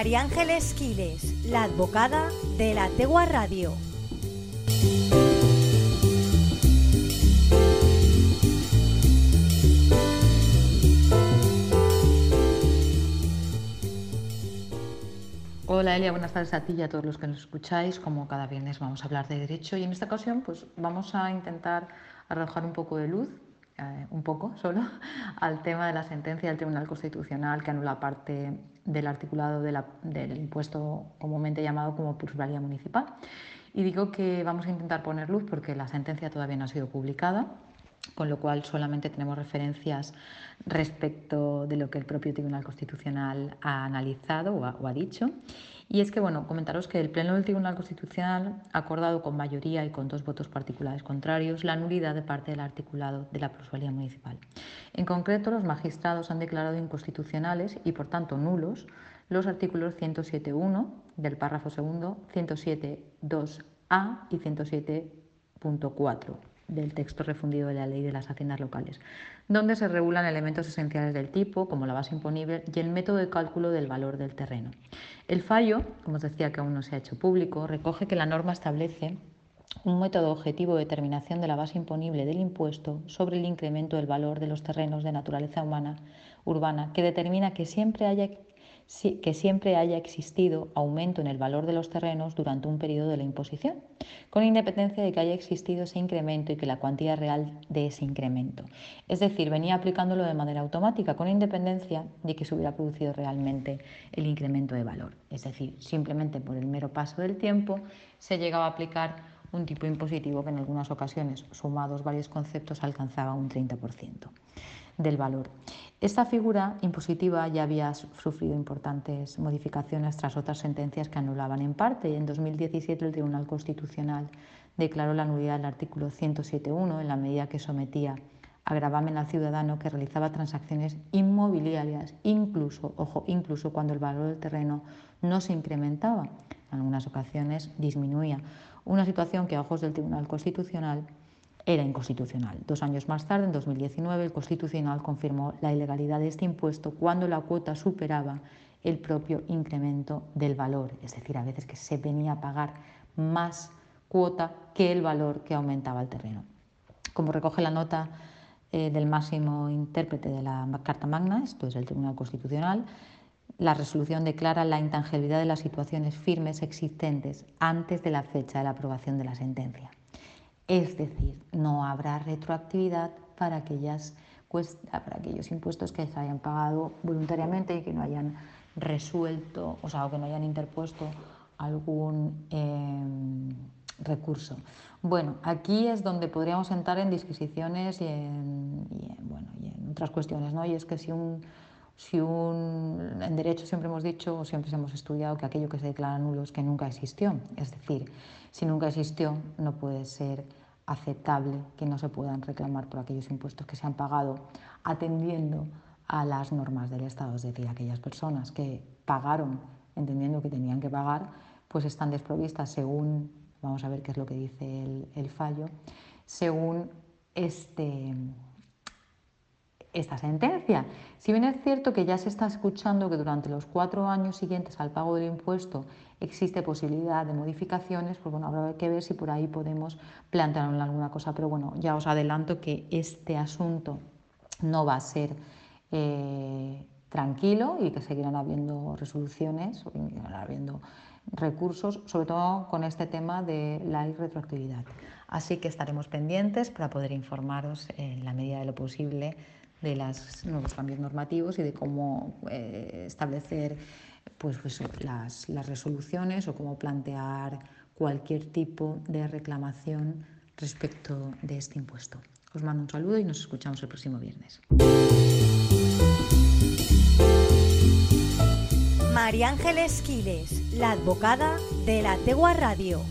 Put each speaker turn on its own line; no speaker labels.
María Ángeles Quiles, la advocada de la Tegua Radio.
Hola Elia, buenas tardes a ti y a todos los que nos escucháis. Como cada viernes vamos a hablar de derecho y en esta ocasión pues vamos a intentar arrojar un poco de luz, eh, un poco solo, al tema de la sentencia del Tribunal Constitucional que anula parte del articulado del impuesto comúnmente llamado como plusvalía municipal. Y digo que vamos a intentar poner luz porque la sentencia todavía no ha sido publicada con lo cual solamente tenemos referencias respecto de lo que el propio Tribunal Constitucional ha analizado o ha, dicho. Y es que, bueno, comentaros que el Pleno del Tribunal Constitucional ha acordado con mayoría y con dos votos particulares contrarios la nulidad de parte del articulado de la plusvalía municipal. En concreto, los magistrados han declarado inconstitucionales y, por tanto, nulos los artículos 107.1 del párrafo segundo, 107.2a y 107.4 del texto refundido de la Ley de las Haciendas Locales, donde se regulan elementos esenciales del tipo, como la base imponible y el método de cálculo del valor del terreno. El fallo, como os decía que aún no se ha hecho público, recoge que la norma establece un método objetivo de determinación de la base imponible del impuesto sobre el incremento del valor de los terrenos de naturaleza humana urbana que determina que siempre haya que siempre haya existido aumento en el valor de los terrenos durante un periodo de la imposición, con independencia de que haya existido ese incremento y que la cuantía real de ese incremento. Es decir, venía aplicándolo de manera automática, con independencia de que se hubiera producido realmente el incremento de valor. Es decir, simplemente por el mero paso del tiempo se llegaba a aplicar un tipo impositivo que en algunas ocasiones, sumados varios conceptos, alcanzaba un 30% del valor. Esta figura impositiva ya había sufrido importantes modificaciones tras otras sentencias que anulaban en parte en 2017 el Tribunal Constitucional declaró la nulidad del artículo 107.1 en la medida que sometía a gravamen al ciudadano que realizaba transacciones inmobiliarias, incluso, ojo, incluso cuando el valor del terreno no se incrementaba, en algunas ocasiones disminuía, una situación que a ojos del Tribunal Constitucional era inconstitucional. Dos años más tarde, en 2019, el Constitucional confirmó la ilegalidad de este impuesto cuando la cuota superaba el propio incremento del valor, es decir, a veces que se venía a pagar más cuota que el valor que aumentaba el terreno. Como recoge la nota eh, del máximo intérprete de la Carta Magna, esto es el Tribunal Constitucional, la resolución declara la intangibilidad de las situaciones firmes existentes antes de la fecha de la aprobación de la sentencia. Es decir, no habrá retroactividad para, aquellas, para aquellos impuestos que se hayan pagado voluntariamente y que no hayan resuelto, o sea, que no hayan interpuesto algún em, recurso. Bueno, aquí es donde podríamos entrar en disquisiciones y en, bueno, y en otras cuestiones, ¿no? Y es que si un, si un, en derecho siempre hemos dicho o siempre hemos estudiado que aquello que se declara nulo es que nunca existió. Es decir, si nunca existió, no puede ser aceptable que no se puedan reclamar por aquellos impuestos que se han pagado atendiendo a las normas del Estado, es decir, aquellas personas que pagaron entendiendo que tenían que pagar, pues están desprovistas según, vamos a ver qué es lo que dice el, el fallo, según este, esta sentencia. Si bien es cierto que ya se está escuchando que durante los cuatro años siguientes al pago del impuesto existe posibilidad de modificaciones, pues bueno, habrá que ver si por ahí podemos plantear alguna cosa. Pero bueno, ya os adelanto que este asunto no va a ser eh, tranquilo y que seguirán habiendo resoluciones, seguirán habiendo recursos, sobre todo con este tema de la retroactividad. Así que estaremos pendientes para poder informaros en la medida de lo posible de los nuevos cambios normativos y de cómo eh, establecer pues, pues las, las resoluciones o cómo plantear cualquier tipo de reclamación respecto de este impuesto. Os mando un saludo y nos escuchamos el próximo viernes.
María Ángeles Quiles, la advocada de la Tegua Radio.